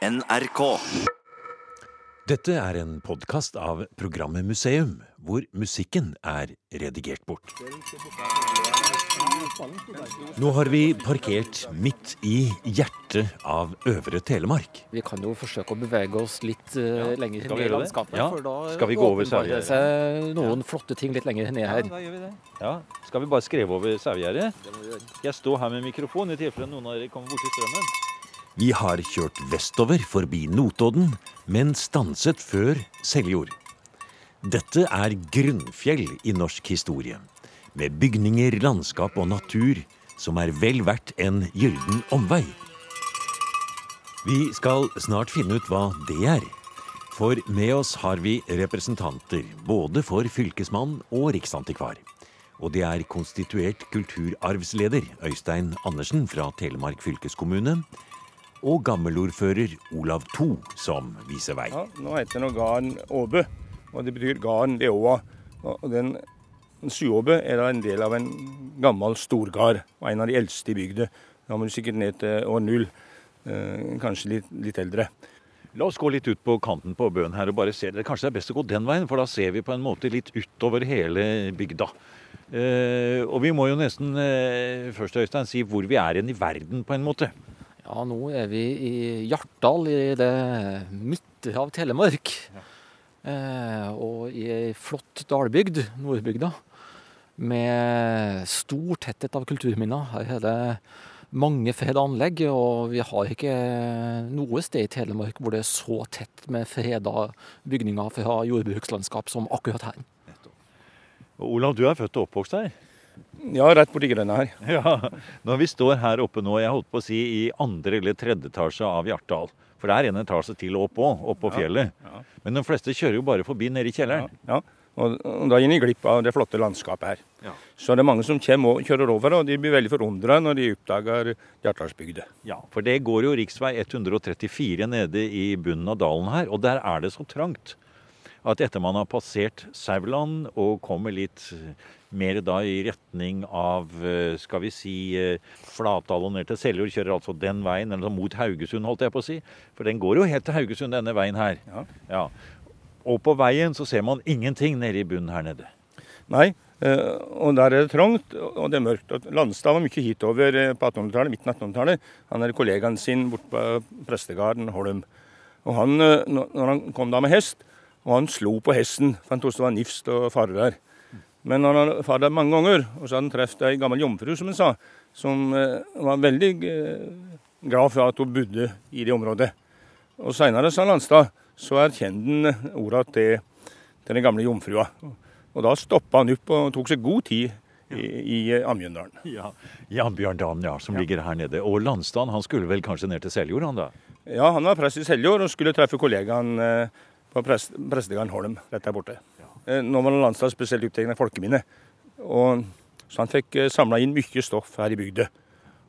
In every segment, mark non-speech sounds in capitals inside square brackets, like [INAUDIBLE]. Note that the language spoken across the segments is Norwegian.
NRK. Dette er en podkast av programmet Museum, hvor musikken er redigert bort. Nå har vi parkert midt i hjertet av Øvre Telemark. Vi kan jo forsøke å bevege oss litt uh, lenger skal ned i landskapet. Ja. For da Skal vi gå over åpenbarer det seg noen flotte ting litt lenger ned her. da gjør vi det. Ja, Skal vi bare skreve over sauegjerdet? Jeg står her med mikrofon i tilfelle noen av dere kommer borti strømmen. Vi har kjørt vestover forbi Notodden, men stanset før Seljord. Dette er grunnfjell i norsk historie, med bygninger, landskap og natur som er vel verdt en gylden omvei. Vi skal snart finne ut hva det er. For med oss har vi representanter både for fylkesmann og riksantikvar. Og det er konstituert kulturarvsleder Øystein Andersen fra Telemark fylkeskommune og gammelordfører Olav II som viser vei. Ja, nå heter den garn åbe, og det betyr garn ved åa. Og den, en suåbe er da en del av en gammel storgard, og en av de eldste i bygda. Da må du sikkert ned til år null, eh, kanskje litt, litt eldre. La oss gå litt ut på kanten på bøen her og bare se det. Kanskje det er best å gå den veien, for da ser vi på en måte litt utover hele bygda. Eh, og vi må jo nesten eh, først Øystein, si hvor vi er igjen i verden, på en måte. Ja, nå er vi i Hjartdal, i det midte av Telemark. Eh, og i ei flott dalbygd, Nordbygda, med stor tetthet av kulturminner. Her er det mange freda anlegg, og vi har ikke noe sted i Telemark hvor det er så tett med freda bygninger fra jordbrukslandskap som akkurat her. Og Olav, du er født og oppvokst her? Ja, rett borti grønna her. [LAUGHS] Ja, når vi står her oppe nå, jeg holdt på å si i andre eller tredje etasje av Hjartdal. For det er en etasje til opp òg, oppå ja, fjellet. ja. Men de fleste kjører jo bare forbi nede i kjelleren. ja. Og, og da gir de glipp av det flotte landskapet her. Ja. Så det er mange som og kjører over, og de blir veldig forundra når de oppdager Hjartdalsbygda. Ja, for det går jo rv. 134 nede i bunnen av dalen her, og der er det så trangt at etter man har passert Sauland og kommer litt mer da i retning av, eh, skal vi si, eh, Flatdal og ned til Seljord, kjører altså den veien, eller mot Haugesund, holdt jeg på å si. For den går jo helt til Haugesund, denne veien her. Ja. Ja. Og på veien så ser man ingenting nede i bunnen her nede. Nei, eh, og der er det trangt og det er mørkt. Og Landstad var mye hitover på 1800-tallet, midten av 1800-tallet. Han er kollegaen sin borte på prestegarden Holm. Og han, når han kom da med hest, og han slo på hesten, for han trodde det var nifst og fare der. Men han hadde fart der mange ganger, og så hadde han truffet ei gammel jomfru, som han sa, som eh, var veldig eh, glad for at hun bodde i det området. Og seinere, sa Landstad, så erkjente han orda til, til den gamle jomfrua. Og da stoppa han opp og tok seg god tid i, i Ambjørndalen. Ja, I Ambjørndalen, ja, som ligger her nede. Og Landstand, han skulle vel kanskje ned til Seljord, han da? Ja, han var prest i Seljord og skulle treffe kollegaen eh, på prest, prestegarden Holm rett der borte. Eh, Nå var Landstad spesielt opptatt av folkeminne, så han fikk samla inn mye stoff her i bygda.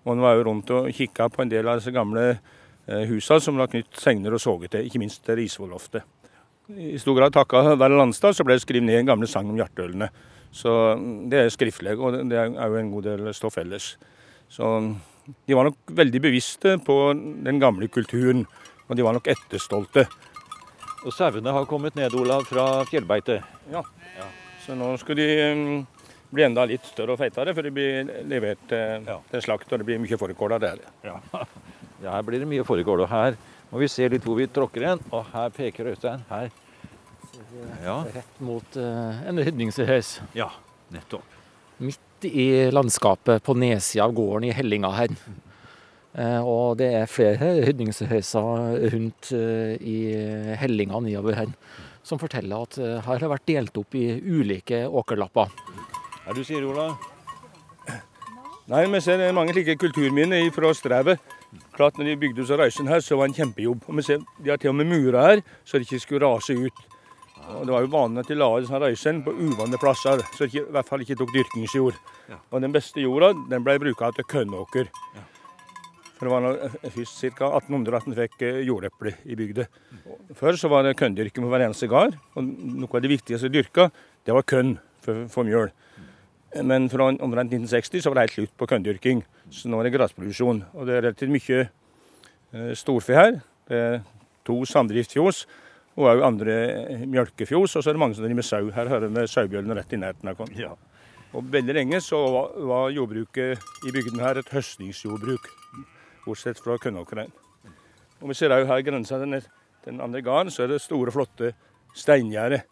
Og han var jo rundt og kikka på en del av disse gamle husene husa som var knytt segner og soget til, ikke minst til Risvolloftet. I stor grad takka være Landstad så ble det skrevet ned en gamle sang om hjerteølene. Så mm, det er skriftlig, og det er jo en god del stoff ellers. Så mm, de var nok veldig bevisste på den gamle kulturen, og de var nok etterstolte. Og sauene har kommet ned, Olav, fra fjellbeite. Ja. Så nå skal de mm, bli enda litt større og feitere, før de blir levert til, Ja. til slakt, og det blir mye fårikål av det. her. Ja. [LAUGHS] ja, her blir det mye fårikål. Og her må vi se litt hvor vi tråkker hen. Og her peker Øystein. Her. Ja, Rett mot eh, en rydningshaus. ja nettopp. Midt i landskapet på nedsida av gården i Hellinga her. Eh, og det er flere rydningshauser rundt eh, i Hellinga nedover her, som forteller at eh, her har vært delt opp i ulike åkerlapper. Hva er det du sier, Ola? Nei, vi ser mange slike kulturminner fra strevet. Klart når de bygde så røysen her, så var det en kjempejobb. Og vi ser, De har til og med murer her, så det ikke skulle rase ut. Og Det var jo vanlig at de la disse reisen på uvante plasser, så det ikke, i hvert fall ikke tok dyrkingsjord. Og den beste jorda den ble bruka til kønnåker. For det var nå først ca. 1800 at en fikk eh, jordeple i bygda. Før så var det kønndyrking på hver eneste gard. Og noe av det viktigste å dyrke, det var kønn for, for mjøl. Men fra omtrent 1960 så var det helt slutt på kønndyrking. Så nå er det gressproduksjon. Og det er relativt mye eh, storfe her. to samdriftsfjos og òg andre mjølkefjos. Og så er det mange som driver med sau. Her hører vi sauebjørnen rett i nærheten av. Ja. Og Veldig lenge så var jordbruket i bygden her et høstningsjordbruk, bortsett fra kornåkeren. Og vi ser òg her grensa den, den andre gården, så er det store, flotte steingjerder.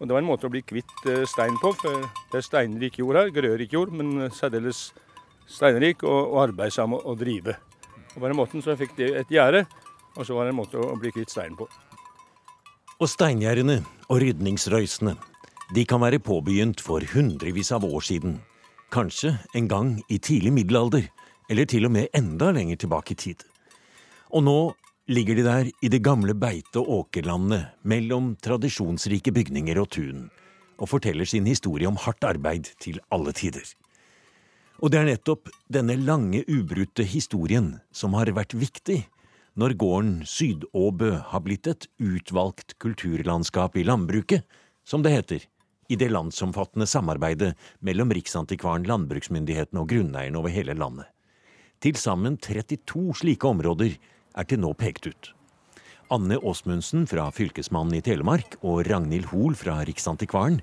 Og Det var en måte å bli kvitt eh, stein på, for det er steinrik jord her. Grørik jord, men særdeles steinrik og, og arbeidsom å, drive. Og På den måten så fikk de et gjerde, og så var det en måte å bli kvitt stein på. Og steingjerdene og rydningsrøysene de kan være påbegynt for hundrevis av år siden. Kanskje en gang i tidlig middelalder, eller til og med enda lenger tilbake i tid. Og nå ligger de der i det gamle beite- og åkerlandet mellom tradisjonsrike bygninger og tun, og forteller sin historie om hardt arbeid til alle tider. Og det er nettopp denne lange, ubrutte historien som har vært viktig når gården Sydåbø har blitt et utvalgt kulturlandskap i landbruket, som det heter, i det landsomfattende samarbeidet mellom Riksantikvaren, landbruksmyndighetene og grunneierne over hele landet. Til sammen 32 slike områder er til nå pekt ut. Anne Åsmundsen fra Fylkesmannen i Telemark og Ragnhild Hoel fra Riksantikvaren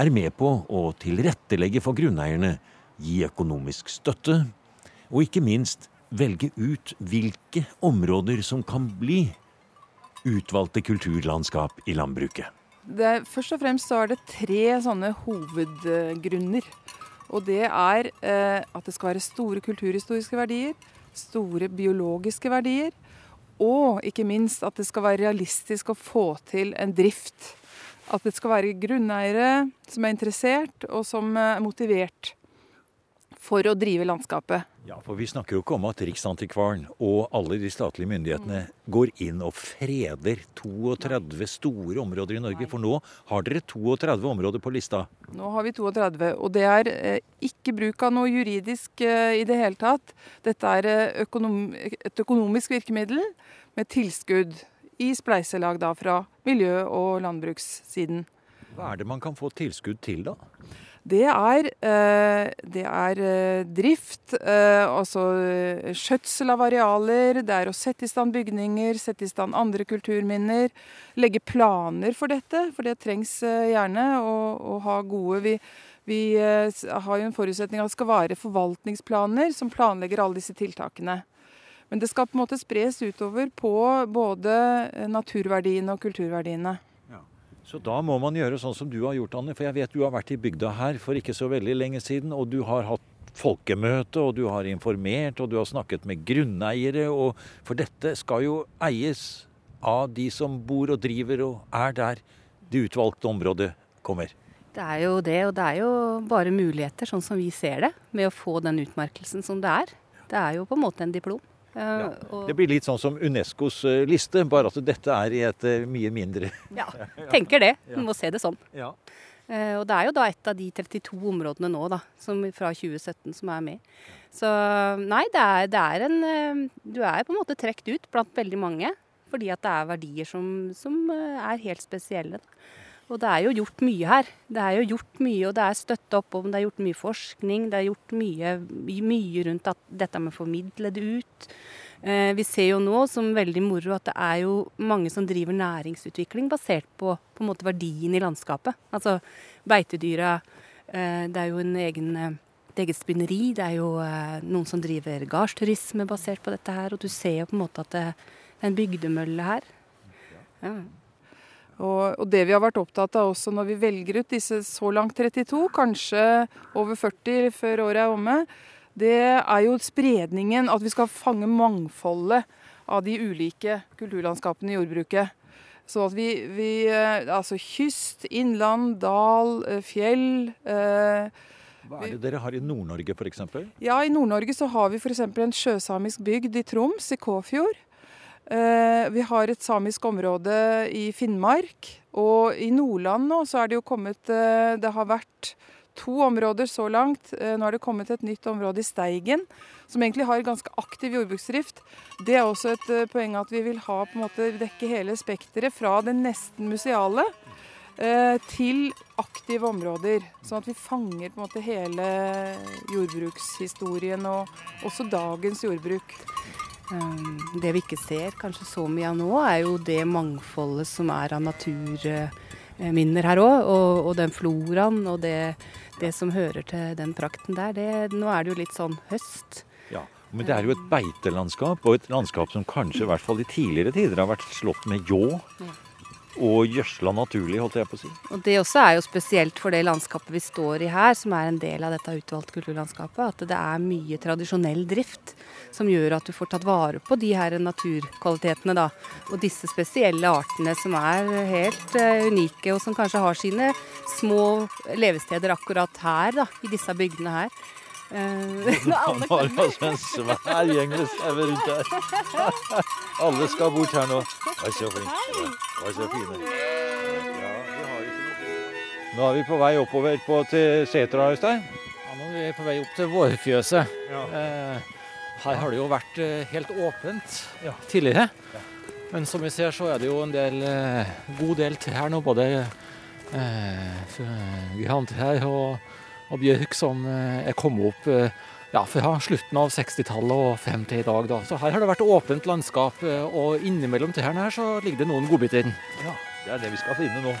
er med på å tilrettelegge for grunneierne, gi økonomisk støtte, og ikke minst velge ut hvilke områder som kan bli utvalgte kulturlandskap i landbruket det, først og fremst så er det tre sånne hovedgrunner. Og det er eh, at det skal være store kulturhistoriske verdier, store biologiske verdier, og ikke minst at det skal være realistisk å få til en drift. At det skal være grunneiere som er interessert, og som er motivert for å drive landskapet. Ja, for Vi snakker jo ikke om at Riksantikvaren og alle de statlige myndighetene går inn og freder 32 store områder i Norge. For nå har dere 32 områder på lista. Nå har vi 32, og det er eh, ikke bruk av noe juridisk eh, i det hele tatt. Dette er eh, et økonomisk virkemiddel med tilskudd i spleiselag da fra miljø- og landbrukssiden. Hva er det man kan få tilskudd til, da? Det er, eh, det er eh, drift, eh, altså skjøtsel av arealer, det er å sette i stand bygninger, sette i stand andre kulturminner. Legge planer for dette, for det trengs gjerne å, ha gode vi, vi har jo en forutsetning at det skal være forvaltningsplaner som planlegger alle disse tiltakene. Men det skal på en måte spres utover på både naturverdiene og kulturverdiene. Så da må man gjøre sånn som du har gjort, Anne. For jeg vet du har vært i bygda her for ikke så veldig lenge siden. Og du har hatt folkemøte, og du har informert, og du har snakket med grunneiere. Og for dette skal jo eies av de som bor og driver og er der det utvalgte området kommer. Det er jo det, og det er jo bare muligheter, sånn som vi ser det, med å få den utmerkelsen som det er. Det er jo på en måte en diplom. Ja. Det blir litt sånn som Unescos eh, liste, bare at dette er i et eh, mye mindre Ja, [LAUGHS] tenker det. Du må se det sånn. Ja. Og det er jo da et av de 32 områdene nå da, som, fra 2017 som er med. Så nei, det er, det er en Du er på en måte trukket ut blant veldig mange. Fordi at det er verdier som, som er helt spesielle. Og det er jo gjort mye her. Det er jo gjort mye, og det er støtta opp om. Det er gjort mye forskning. Det er gjort mye, mye rundt dette med å formidle det ut. Eh, vi ser jo nå som veldig moro at det er jo mange som driver næringsutvikling basert på, på en måte verdien i landskapet. Altså beitedyra. Eh, det er jo en egen et eget spinneri. Det er jo eh, noen som driver gardsturisme basert på dette her. Og du ser jo på en måte at det, det er en bygdemølle her. Ja. Og, og, det vi har vært opptatt av også når vi velger ut disse så langt 32, kanskje over 40 før året er omme, det er jo spredningen, at vi skal fange mangfoldet av de ulike kulturlandskapene i jordbruket. Så at vi, vi eh, Altså kyst, innland, dal, eh, fjell. Eh, Hva er det dere har i Nord-Norge f.eks.? Ja, I Nord-Norge så har vi f.eks. en sjøsamisk bygd i Troms, i Kåfjord. Eh, vi har et samisk område i Finnmark. Og i Nordland nå så er det jo kommet eh, Det har vært to områder så langt. Eh, nå er det kommet et nytt område i Steigen, som egentlig har ganske aktiv jordbruksdrift. Det er også et poeng at vi vil ha på en måte dekke hele spekteret fra det nesten museale til aktive områder. Sånn at vi fanger på en måte hele jordbrukshistorien og også dagens jordbruk. Um, det vi ikke ser kanskje så mye av nå, er jo det mangfoldet som er av naturminner her òg. Og, og, den floraen og det, det, som hører til den prakten der. Det, nå er det jo litt sånn høst. Ja, Men det er jo et beitelandskap, og et landskap som kanskje i hvert fall i tidligere tider har vært slått med ljå. Ja og gjødsla naturlig, holdt jeg på å si. Og Det også er jo spesielt for det landskapet vi står i her, som er en del av dette utvalgte kulturlandskapet. At det er mye tradisjonell drift som gjør at du får tatt vare på de her naturkvalitetene. da. Og disse spesielle artene som er helt uh, unike, og som kanskje har sine små levesteder akkurat her, da, i disse bygdene her. [LAUGHS] Han har altså en svær gjeng med sauer rundt her. [LAUGHS] Alle skal bort her nå. Vær så flink. Vær så fine. Nå er vi på vei oppover på, til setra, Øystein. Ja, nå er vi på vei opp til vårfjøset. Ja. Eh, her har det jo vært eh, helt åpent ja. tidligere. Men som vi ser, så er det jo en del, eh, god del trær nå. Både eh, grantrær og og bjørk som eh, er kommet opp eh, ja, fra slutten av 60-tallet og frem til i dag. Da. Så her har det vært åpent landskap, eh, og innimellom trærne her så ligger det noen godbiter. Ja, det er det vi skal finne nå.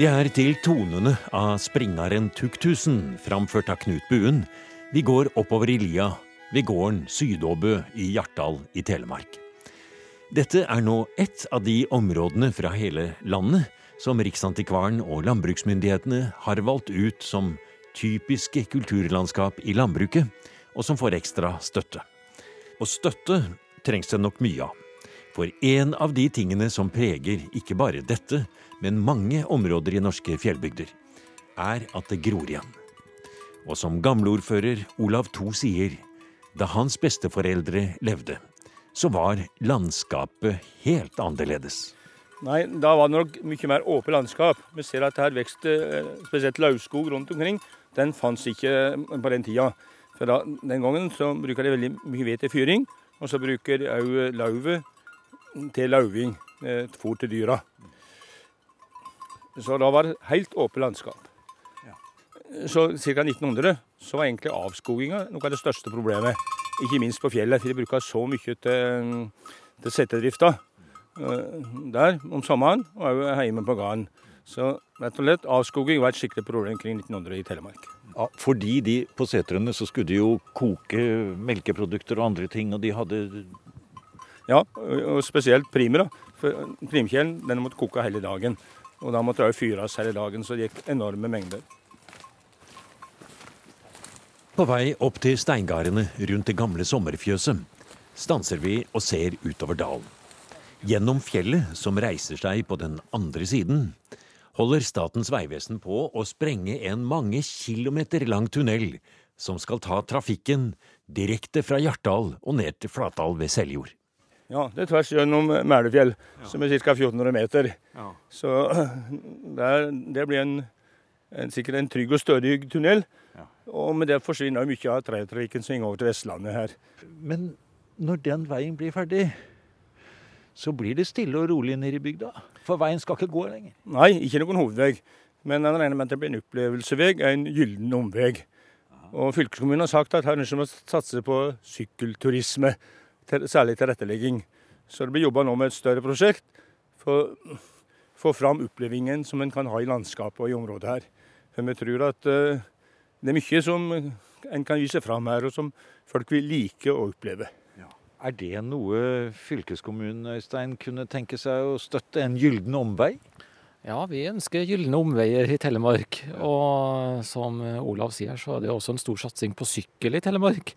Det er til tonene av springaren Tuktusen, framført av Knut Buen, vi går oppover i lia ved gården Sydåbø i Hjartdal i Telemark. Dette er nå ett av de områdene fra hele landet som Riksantikvaren og landbruksmyndighetene har valgt ut som typiske kulturlandskap i landbruket, og som får ekstra støtte. Og støtte trengs det nok mye av. For en av de tingene som preger ikke bare dette, men mange områder i norske fjellbygder, er at det gror igjen. Og som gamleordfører Olav To sier, da hans besteforeldre levde, så var landskapet helt annerledes. Nei, da var det nok mye mer åpent landskap. Vi ser at her vokser eh, spesielt lauvskog rundt omkring. Den fantes ikke på den tida. For da, Den gangen så bruker de veldig mye ved til fyring, og så bruker òg lauvet til lauving, eh, fôr til dyra. Så da var det helt åpent landskap. Så ca. 1900 så var egentlig avskoginga noe av det største problemet. Ikke minst på fjellet, for de bruker så mye til, til settedrifta. Eh, der om sommeren, og òg hjemme på gården. Så rett og slett, avskoging var et skikkelig problem kring 1900 i Telemark. Ja, fordi de på setrene så skulle de jo koke melkeprodukter og andre ting, og de hadde Ja, og spesielt primer. For primkjelen den måtte koke hele dagen. Og da måtte det òg fyres hele dagen, så det gikk enorme mengder. På vei opp til steingardene rundt det gamle sommerfjøset stanser vi og ser utover dalen. Gjennom fjellet, som reiser seg på den andre siden, holder Statens vegvesen på å sprenge en mange kilometer lang tunnel som skal ta trafikken direkte fra Hjartdal og ned til Flatdal ved Seljord. Ja, det er tvers gjennom Mælefjell, ja. som er ca. 1400 meter. Ja. Så [CLEARS THROAT] der, det blir en, en, sikkert en trygg og stødig tunnel. Ja. Og med det forsvinner mye av trailertrafikken som går over til Vestlandet her. Men når den veien blir ferdig, så blir det stille og rolig nede i bygda. For veien skal ikke gå lenger. Nei, ikke noen hovedvei. Men jeg regner med at det blir en opplevelsesvei, en gyllen omvei. Og fylkeskommunen har sagt at her ønsker vi å satse på sykkelturisme, særlig tilrettelegging. Så det blir jobba nå med et større prosjekt for å få fram opplevingen som en kan ha i landskapet og i området her. For vi tror at uh, det er mye som en kan vise fram her, og som folk vil like å oppleve. Er det noe fylkeskommunen Øystein, kunne tenke seg å støtte? En gylden omvei? Ja, vi ønsker gylne omveier i Telemark. Og som Olav sier, så er det også en stor satsing på sykkel i Telemark.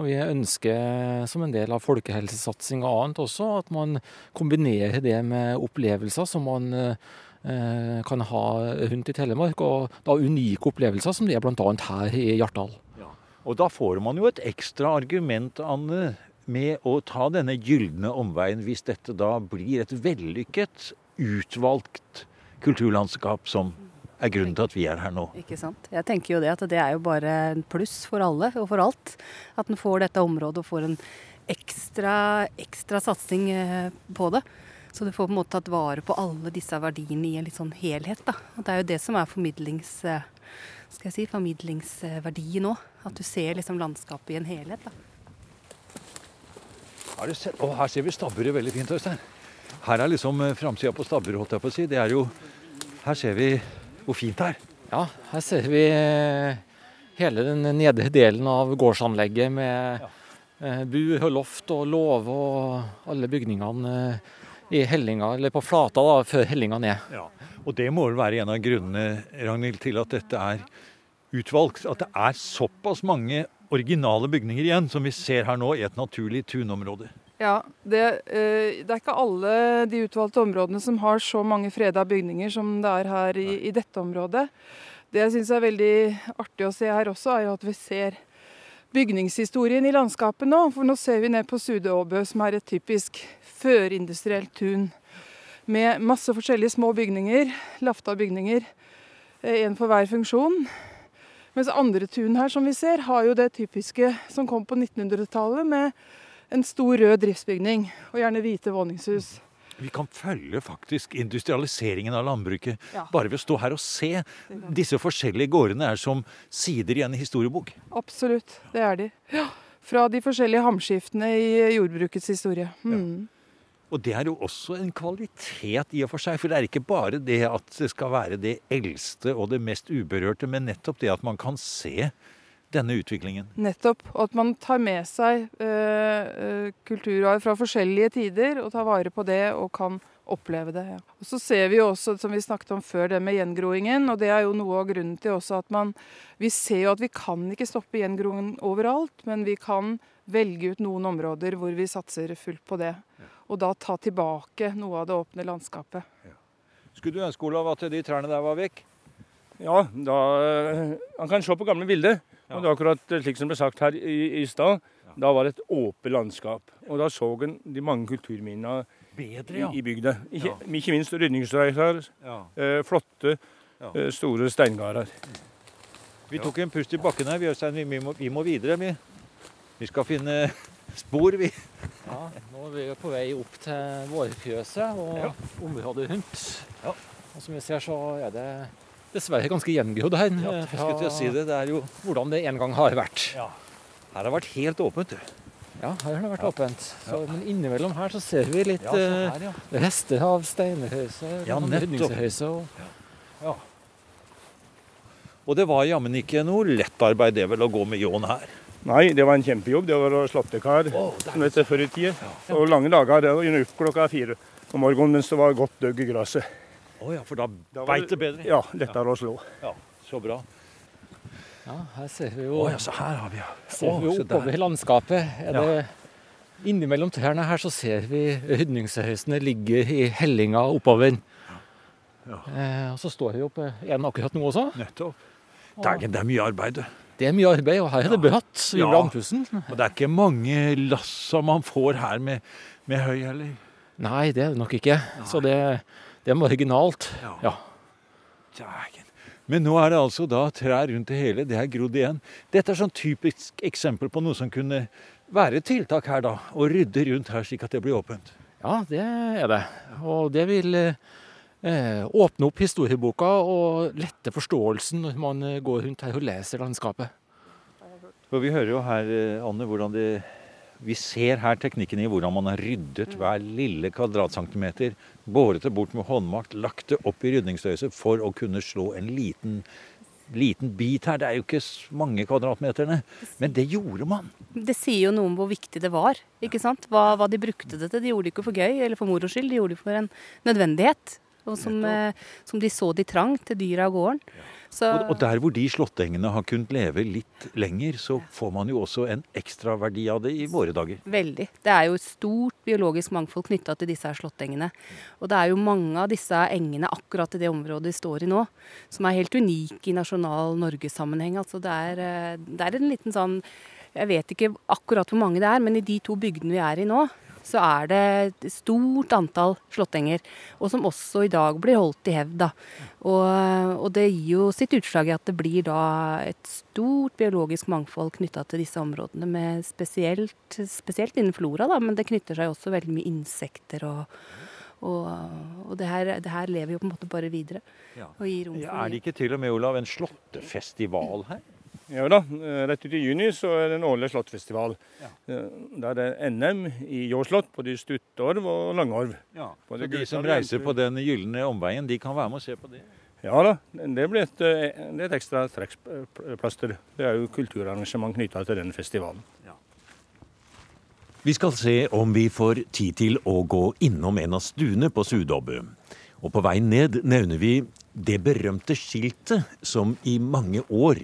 Og vi ønsker som en del av folkehelsesatsing og annet også at man kombinerer det med opplevelser som man eh, kan ha rundt i Telemark. Og da unike opplevelser som det er bl.a. her i Hjartdal. Ja. Og da får man jo et ekstra argument, Anne, med å ta denne gylne omveien, hvis dette da blir et vellykket, utvalgt kulturlandskap som er grunnen til at vi er her nå. Ikke sant. Jeg tenker jo det at det er jo bare en pluss for alle og for alt. At en får dette området og får en ekstra, ekstra satsing eh, på det. Så du får på en måte tatt vare på alle disse verdiene i en litt sånn helhet. da. Og det er jo det som er formidlings, skal jeg si, formidlingsverdien nå. At du ser liksom landskapet i en helhet. da. Har du sett? Og her ser vi stabburet veldig fint, Øystein. Her er liksom eh, framsida på stabburet, holdt jeg på å si. Det er jo Her ser vi hvor fint det er. Ja, her ser vi eh, hele den nedre delen av gårdsanlegget med ja. bu og loft og låve og alle bygningene eh, i hellinga, eller på flata da, før hellinga ned. Ja. Og det må vel være en av grunnene Ragnhild, til at dette er utvalgt. At det er såpass mange originale bygninger igjen, som vi ser her nå i et naturlig tunområde. Ja, det, eh, det, er ikke alle de utvalgte områdene som har så mange freda bygninger som det er her i, i dette området. Det jeg syns er veldig artig å se her også, er jo at vi ser bygningshistorien i landskapet nå. For nå ser vi ned på Sudeåbø, som er et typisk førindustrielt tun. Med masse forskjellige små bygninger, lafta bygninger. Én for hver funksjon. Mens andre tun her som vi ser, har jo det typiske som kom på 1900-tallet, med en stor rød driftsbygning og gjerne hvite våningshus. Vi kan følge faktisk industrialiseringen av landbruket Ja. bare ved å stå her og se. Disse forskjellige gårdene er som sider i en historiebok. Absolutt, det er de. Ja. Fra de forskjellige hamskiftene i jordbrukets historie. Mm. Og det er jo også en kvalitet i og for seg. For det er ikke bare det at det skal være det eldste og det mest uberørte, men nettopp det at man kan se denne utviklingen. Nettopp. Og at man tar med seg eh, eh, kulturarv fra forskjellige tider og tar vare på det og kan oppleve det. Ja. Og Så ser vi jo også, som vi snakket om før, det med gjengroingen. Og det er jo noe av grunnen til også at man Vi ser jo at vi kan ikke stoppe gjengroingen overalt, men vi kan velge ut noen områder hvor vi satser fullt på det. Og da ta tilbake noe av det åpne landskapet. Skulle du ønske, Olav, at de trærne der var vekk? Ja, da eh, Han kan se på gamle bilder. Og det er akkurat slik som det ble sagt her i, i stad. Da var det et åpent landskap. Og da så en de mange kulturminnene ja. i bygda. Ikke, Ja. ikke minst rydningsstreifer. ja. Eh, flotte, Ja. eh, store steingarder. Vi tok en pust i bakken her. Vi, Øystein, vi, vi, må, vi må videre. Vi. vi skal finne spor, vi. Ja, nå er vi på vei opp til vårfjøset og Ja. området rundt. Ja. Og som vi ser, så er det dessverre ganske gjengrodd her. Ja, eh, jeg skulle til å si det. Det er jo hvordan det en gang har vært. Her har det vært helt åpent. du. Ja, her har det vært åpent. Så, men innimellom her så ser vi litt Ja, eh, her, ja. rester av steinhøyse. Ja, noen nettopp. Ja. og Og det var jammen ikke noe lett arbeid det vel å gå med ljåen her. Nei, det var en kjempejobb. Det var det er som det het før i tida. Og lange dager. Det var opp klokka fire om morgenen mens det var godt døgg i gresset. Å ja, for da, Da beit det bedre. Ja, lettere å slå. Ja, så bra. Ja, her ser vi jo oh, ja, så her har vi ja. ser vi jo der. oppover landskapet. Er Ja. det, innimellom trærne her så ser vi rydningshøysene ligge i hellinga oppover. Ja. Eh, og så står vi oppe en akkurat nå også. Nettopp. Dagen, det er mye arbeid. Det er mye arbeid, og her er det bratt. Vi Ja. andpusten. Og det er ikke mange lassa man får her med, med høy, eller? Nei, det er det nok ikke. Så det, det er marginalt. Ja. ja. Men nå er det altså da trær rundt det hele. Det er grodd igjen. Dette er sånn typisk eksempel på noe som kunne være et tiltak her, da. Å rydde rundt her slik at det blir åpent. Ja, det er det. Og det vil eh, åpne opp historieboka og lette forståelsen når man eh, går rundt her og leser landskapet. For vi hører jo her, eh, Anne, hvordan det Vi ser her teknikken i hvordan man har ryddet hver lille kvadratcentimeter. Båret det bort med håndmakt, lagt det opp i rydningsstøyset for å kunne slå en liten, liten bit her. Det er jo ikke mange kvadratmeterne, men det gjorde man. Det sier jo noe om hvor viktig det var. ikke sant? Hva, hva de brukte det til. De gjorde det ikke for gøy eller for moro skyld, de gjorde det for en nødvendighet. Og som, eh, som de så de trang til dyra av gården. Så, Og, og der hvor de slåttengene har kunnet leve litt lenger, så får man jo også en ekstraverdi av det i våre dager. Veldig. Det er jo et stort biologisk mangfold knytta til disse her slåttengene. Og det er jo mange av disse engene akkurat i det området vi står i nå, som er helt unike i nasjonal Norgesammenheng. Altså det er, eh, det er en liten sånn Jeg vet ikke akkurat hvor mange det er, men i de to bygdene vi er i nå, så er det et stort antall slåttenger. Og som også i dag blir holdt i hevd. Og, og det gir jo sitt utslag i at det blir da et stort biologisk mangfold knytta til disse områdene, med spesielt, spesielt innen flora, da, men det knytter seg også veldig mye insekter og og, og det, her, det her lever jo på en måte bare videre. Ja. Og gir rom for Er det ikke til og med, Olav, en slåttefestival her? Ja da. Rett ut i juni så er det en årlig slåttfestival. Ja. Der det er NM i jåslått, både stuttorv og langorv. Ja, så de som reiser på den gylne omveien, de kan være med og se på det? Ja da, det blir et, det er et ekstra trekkplaster. Det er jo kulturarrangement knytta til denne festivalen. Ja. Vi skal se om vi får tid til å gå innom en av stuene på Sudobbe. Og på vei ned nevner vi det berømte skiltet som i mange år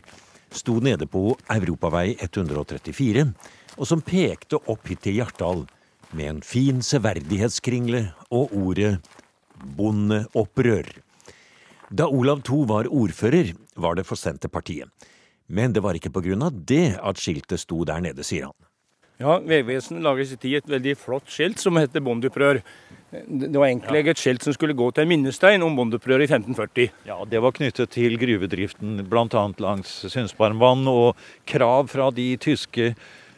sto nede på Europavei 134, og som pekte opp hit til Hjartdal med en fin severdighetskringle og ordet bondeopprør. Da Olav II var ordfører, var det for Senterpartiet. Men det var ikke pga. det at skiltet sto der nede, sier han. Ja, Vegvesenet laget i sin tid et veldig flott skilt som heter bondeopprør. Det var egentlig et skilt som skulle gå til en minnestein om bondeopprøret i 1540. Ja, Det var knyttet til gruvedriften bl.a. langs Sundsbarmvann, og krav fra de tyske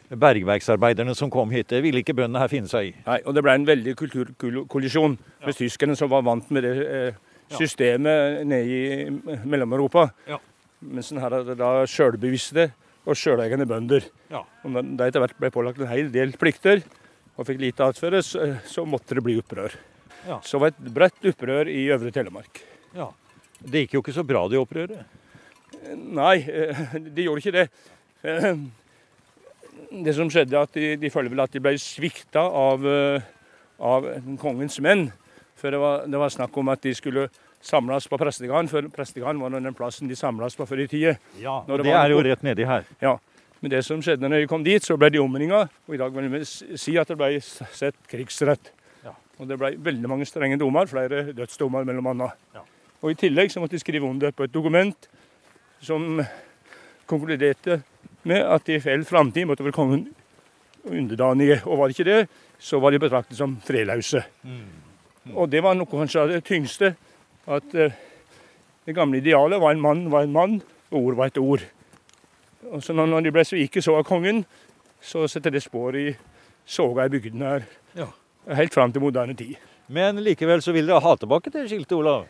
bergverksarbeiderne som kom hit. Det ville ikke bøndene her finne seg i. Nei, og det ble en veldig kulturkollisjon med ja. tyskerne, som var vant med det eh, systemet nede i Mellom-Europa. Ja. Mens en hadde da sjølbevisste og sjøleiende bønder. Ja. Og da etter hvert ble pålagt en hel del plikter, og fikk lite attføre, så, så, måtte det bli opprør. Ja. Så var et bredt opprør i Øvre Telemark. Ja. Det gikk jo ikke så bra, det opprøret? Nei, eh, det gjorde ikke det. Eh, det som skjedde, at de, de følte vel at de ble svikta av, eh, av kongens menn. For det var, det var, snakk om at de skulle samles på prestegarden, for prestegarden var den plassen de samles på før i tida. Ja, og det, det er jo rett nedi her. Ja, men det som skjedde når de kom dit, så ble de omringa. Og i dag vil vi si at det ble sett krigsrett. Ja. Og det ble veldig mange strenge dommer, flere dødsdommer mellom annet. Ja. Og i tillegg så måtte de skrive under på et dokument som konkluderte med at de i feil framtid måtte være kongen underdanige. Og var det ikke det, så var de betraktet som treløse. Mm. Mm. Og det var noe kanskje av det tyngste. At uh, det gamle idealet var en mann var en mann, og ord var et ord. Og så når de ble svike så av kongen, så setter det spor i soga i bygdene her. Ja. Helt fram til moderne tid. Men likevel så vil dere ha tilbake det skiltet, Olav?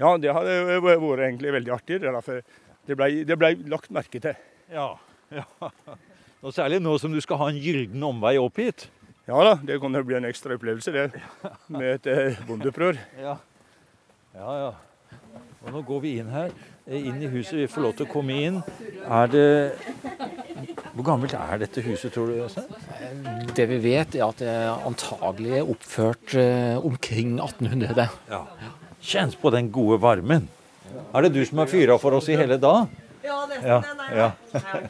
Ja, det hadde vært egentlig veldig artig. Det, det ble, det ble lagt merke til. Ja, ja. Og særlig nå som du skal ha en gylden omvei opp hit. Ja da, det kan bli en ekstra opplevelse, det. [LAUGHS] Med et eh, bondeopprør. Ja. ja, ja. Og nå går vi inn her. Eh, inn i huset. Vi får lov til å komme inn. Er det Hvor gammelt er dette huset, tror du? Også? Det vi vet, er at det antagelig er oppført eh, omkring 1800. Ja. Kjennes på den gode varmen. Er det du som har fyra for oss i hele dag? Ja, nesten. Ja. Nei, ja.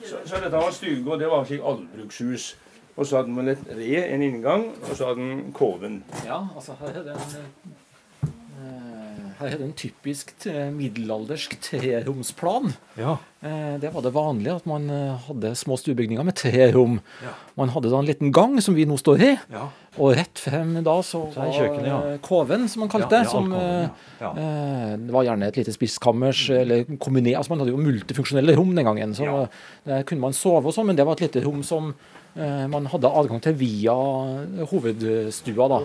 så, så, dette var stuga, og det var slik allbrukshus. Og så hadde man et re, en inngang, og så hadde man kåven. Ja, altså her er det en her er det en typisk middelaldersk treromsplan. Ja. Eh, det var det vanlige at man eh, hadde små stuebygninger med tre rom. Ja. Man hadde da en liten gang, som vi nå står i. Ja. Og rett frem da så, så var kjøkkenet, koven, som man kalte det. Som, eh, det var gjerne et lite spiskammers, eller kombiner, altså Man hadde jo multifunksjonelle rom den gangen. Så der kunne man sove og sånn, men det var et lite rom som man hadde adgang til via hovedstua. da.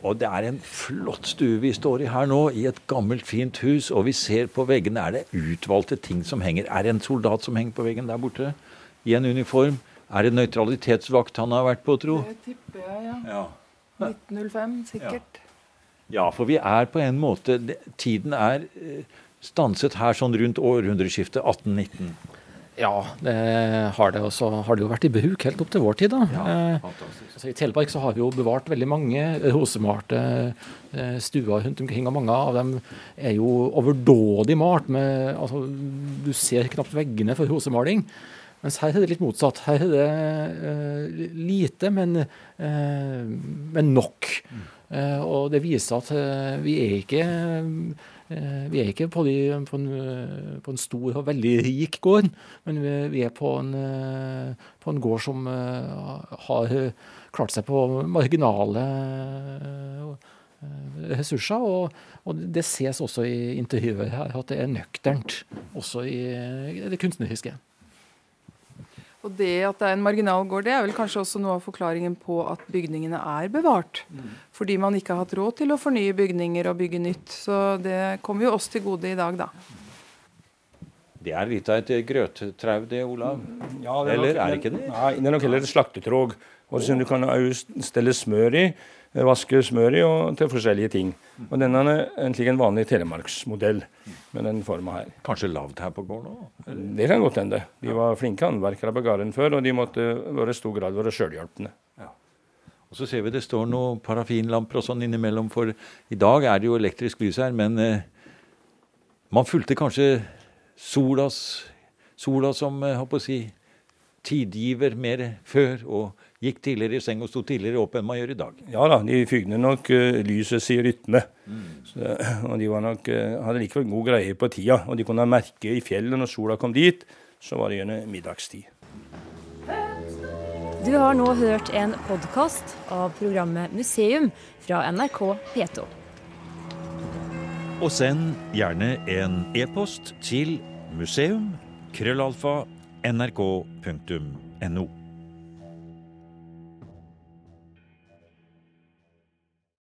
Og det er en flott stue vi står i her nå, i et gammelt, fint hus. Og vi ser på veggene er det utvalgte ting som henger. Er det en soldat som henger på veggen der borte? I en uniform? Er det nøytralitetsvakt han har vært på, tro? Det tipper jeg, ja. ja. 1905, sikkert. Ja. ja. for vi er på en måte Tiden er eh, stanset her sånn rundt århundreskiftet 1819. Ja, det har det. Og så har det jo vært i bruk helt opp til vår tid. da. Ja, eh, altså I Telemark så har vi jo bevart veldig mange rosemalte eh, stuer rundt omkring. Og mange av dem er jo overdådig malt. med, altså Du ser knapt veggene for rosemaling. Mens her er det litt motsatt. Her er det eh, lite, men, eh, men nok. Mm. Eh, og det viser at eh, vi er ikke Eh, vi er ikke på, de, på, en, eh, på, en, stor og veldig rik gård, men vi er på en, eh, på en gård som har klart seg på marginale ressurser. Og, og det ses også i intervjuer her, at det er nøkternt, også i det kunstneriske. Og det at det er en marginal gård, det er vel kanskje også noe av forklaringen på at bygningene er bevart. Mm. Fordi man ikke har hatt råd til å fornye bygninger og bygge nytt. Så det kommer jo oss til gode i dag, da. Det er litt av et grøttrau, det, Olav? Ja, det er Eller er det ikke det? Nei, det er nok heller et slaktetråg. Og som du kan stelle smør i, vaske smør i og til forskjellige ting. Og denne er egentlig en vanlig telemarksmodell med den forma her. Kanskje lavt her på gården òg? Det kan godt hende. De var flinke håndverkere på gården før, og de måtte være i stor grad være sjølhjelpende. Og så ser vi det står noen parafinlamper og sånn innimellom, for i dag er det jo elektrisk lys her, men eh, man fulgte kanskje solas, sola som eh, si, tidgiver mer før, og gikk tidligere i seng og sto tidligere opp enn man gjør i dag. Ja da, de fygde nok uh, lyset si rytme. Så, og de var nok, uh, hadde likevel god greie på tida. Og de kunne merke i fjellet når sola kom dit, så var det gjerne middagstid. Du har nå hørt en podkast av programmet Museum fra NRK P2. Og send gjerne en e-post til museum krøllalfa nrk.no.